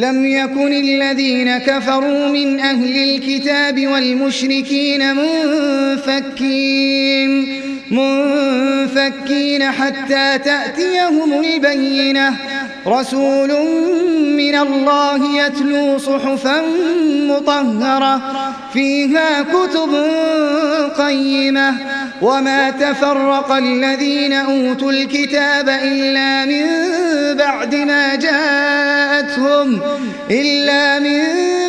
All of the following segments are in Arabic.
لم يكن الذين كفروا من أهل الكتاب والمشركين منفكين منفكين حتى تأتيهم البينة. رسول من الله يتلو صحفا مطهرة فيها كتب قيمة. وما تفرق الذين أوتوا الكتاب إلا من بعد ما جاءتهم إلا من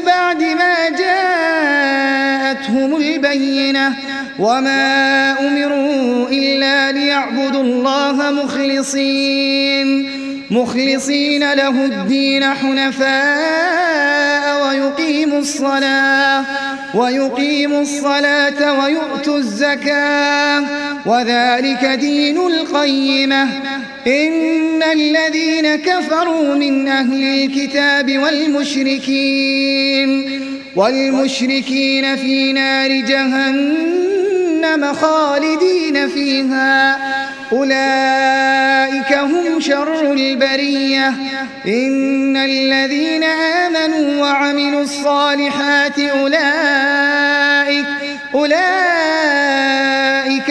بعد ما جاءتهم البينة وما أمروا إلا ليعبدوا الله مخلصين. مخلصين له الدين حنفاء ويقيموا الصلاة ويقيموا الصلاة ويؤتوا الزكاة. وذلك دين القيمة. إن الذين كفروا من أهل الكتاب والمشركين والمشركين في نار جهنم خالدين فيها. أولئك شر البرية. إن الذين آمنوا وعملوا الصالحات أولئك أولئك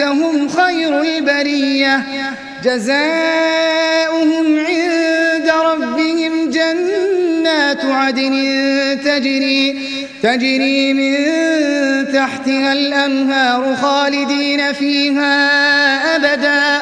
هم خير البرية. جزاؤهم عند ربهم جنات عدن تجري تجري من تحتها الأنهار خالدين فيها أبدا.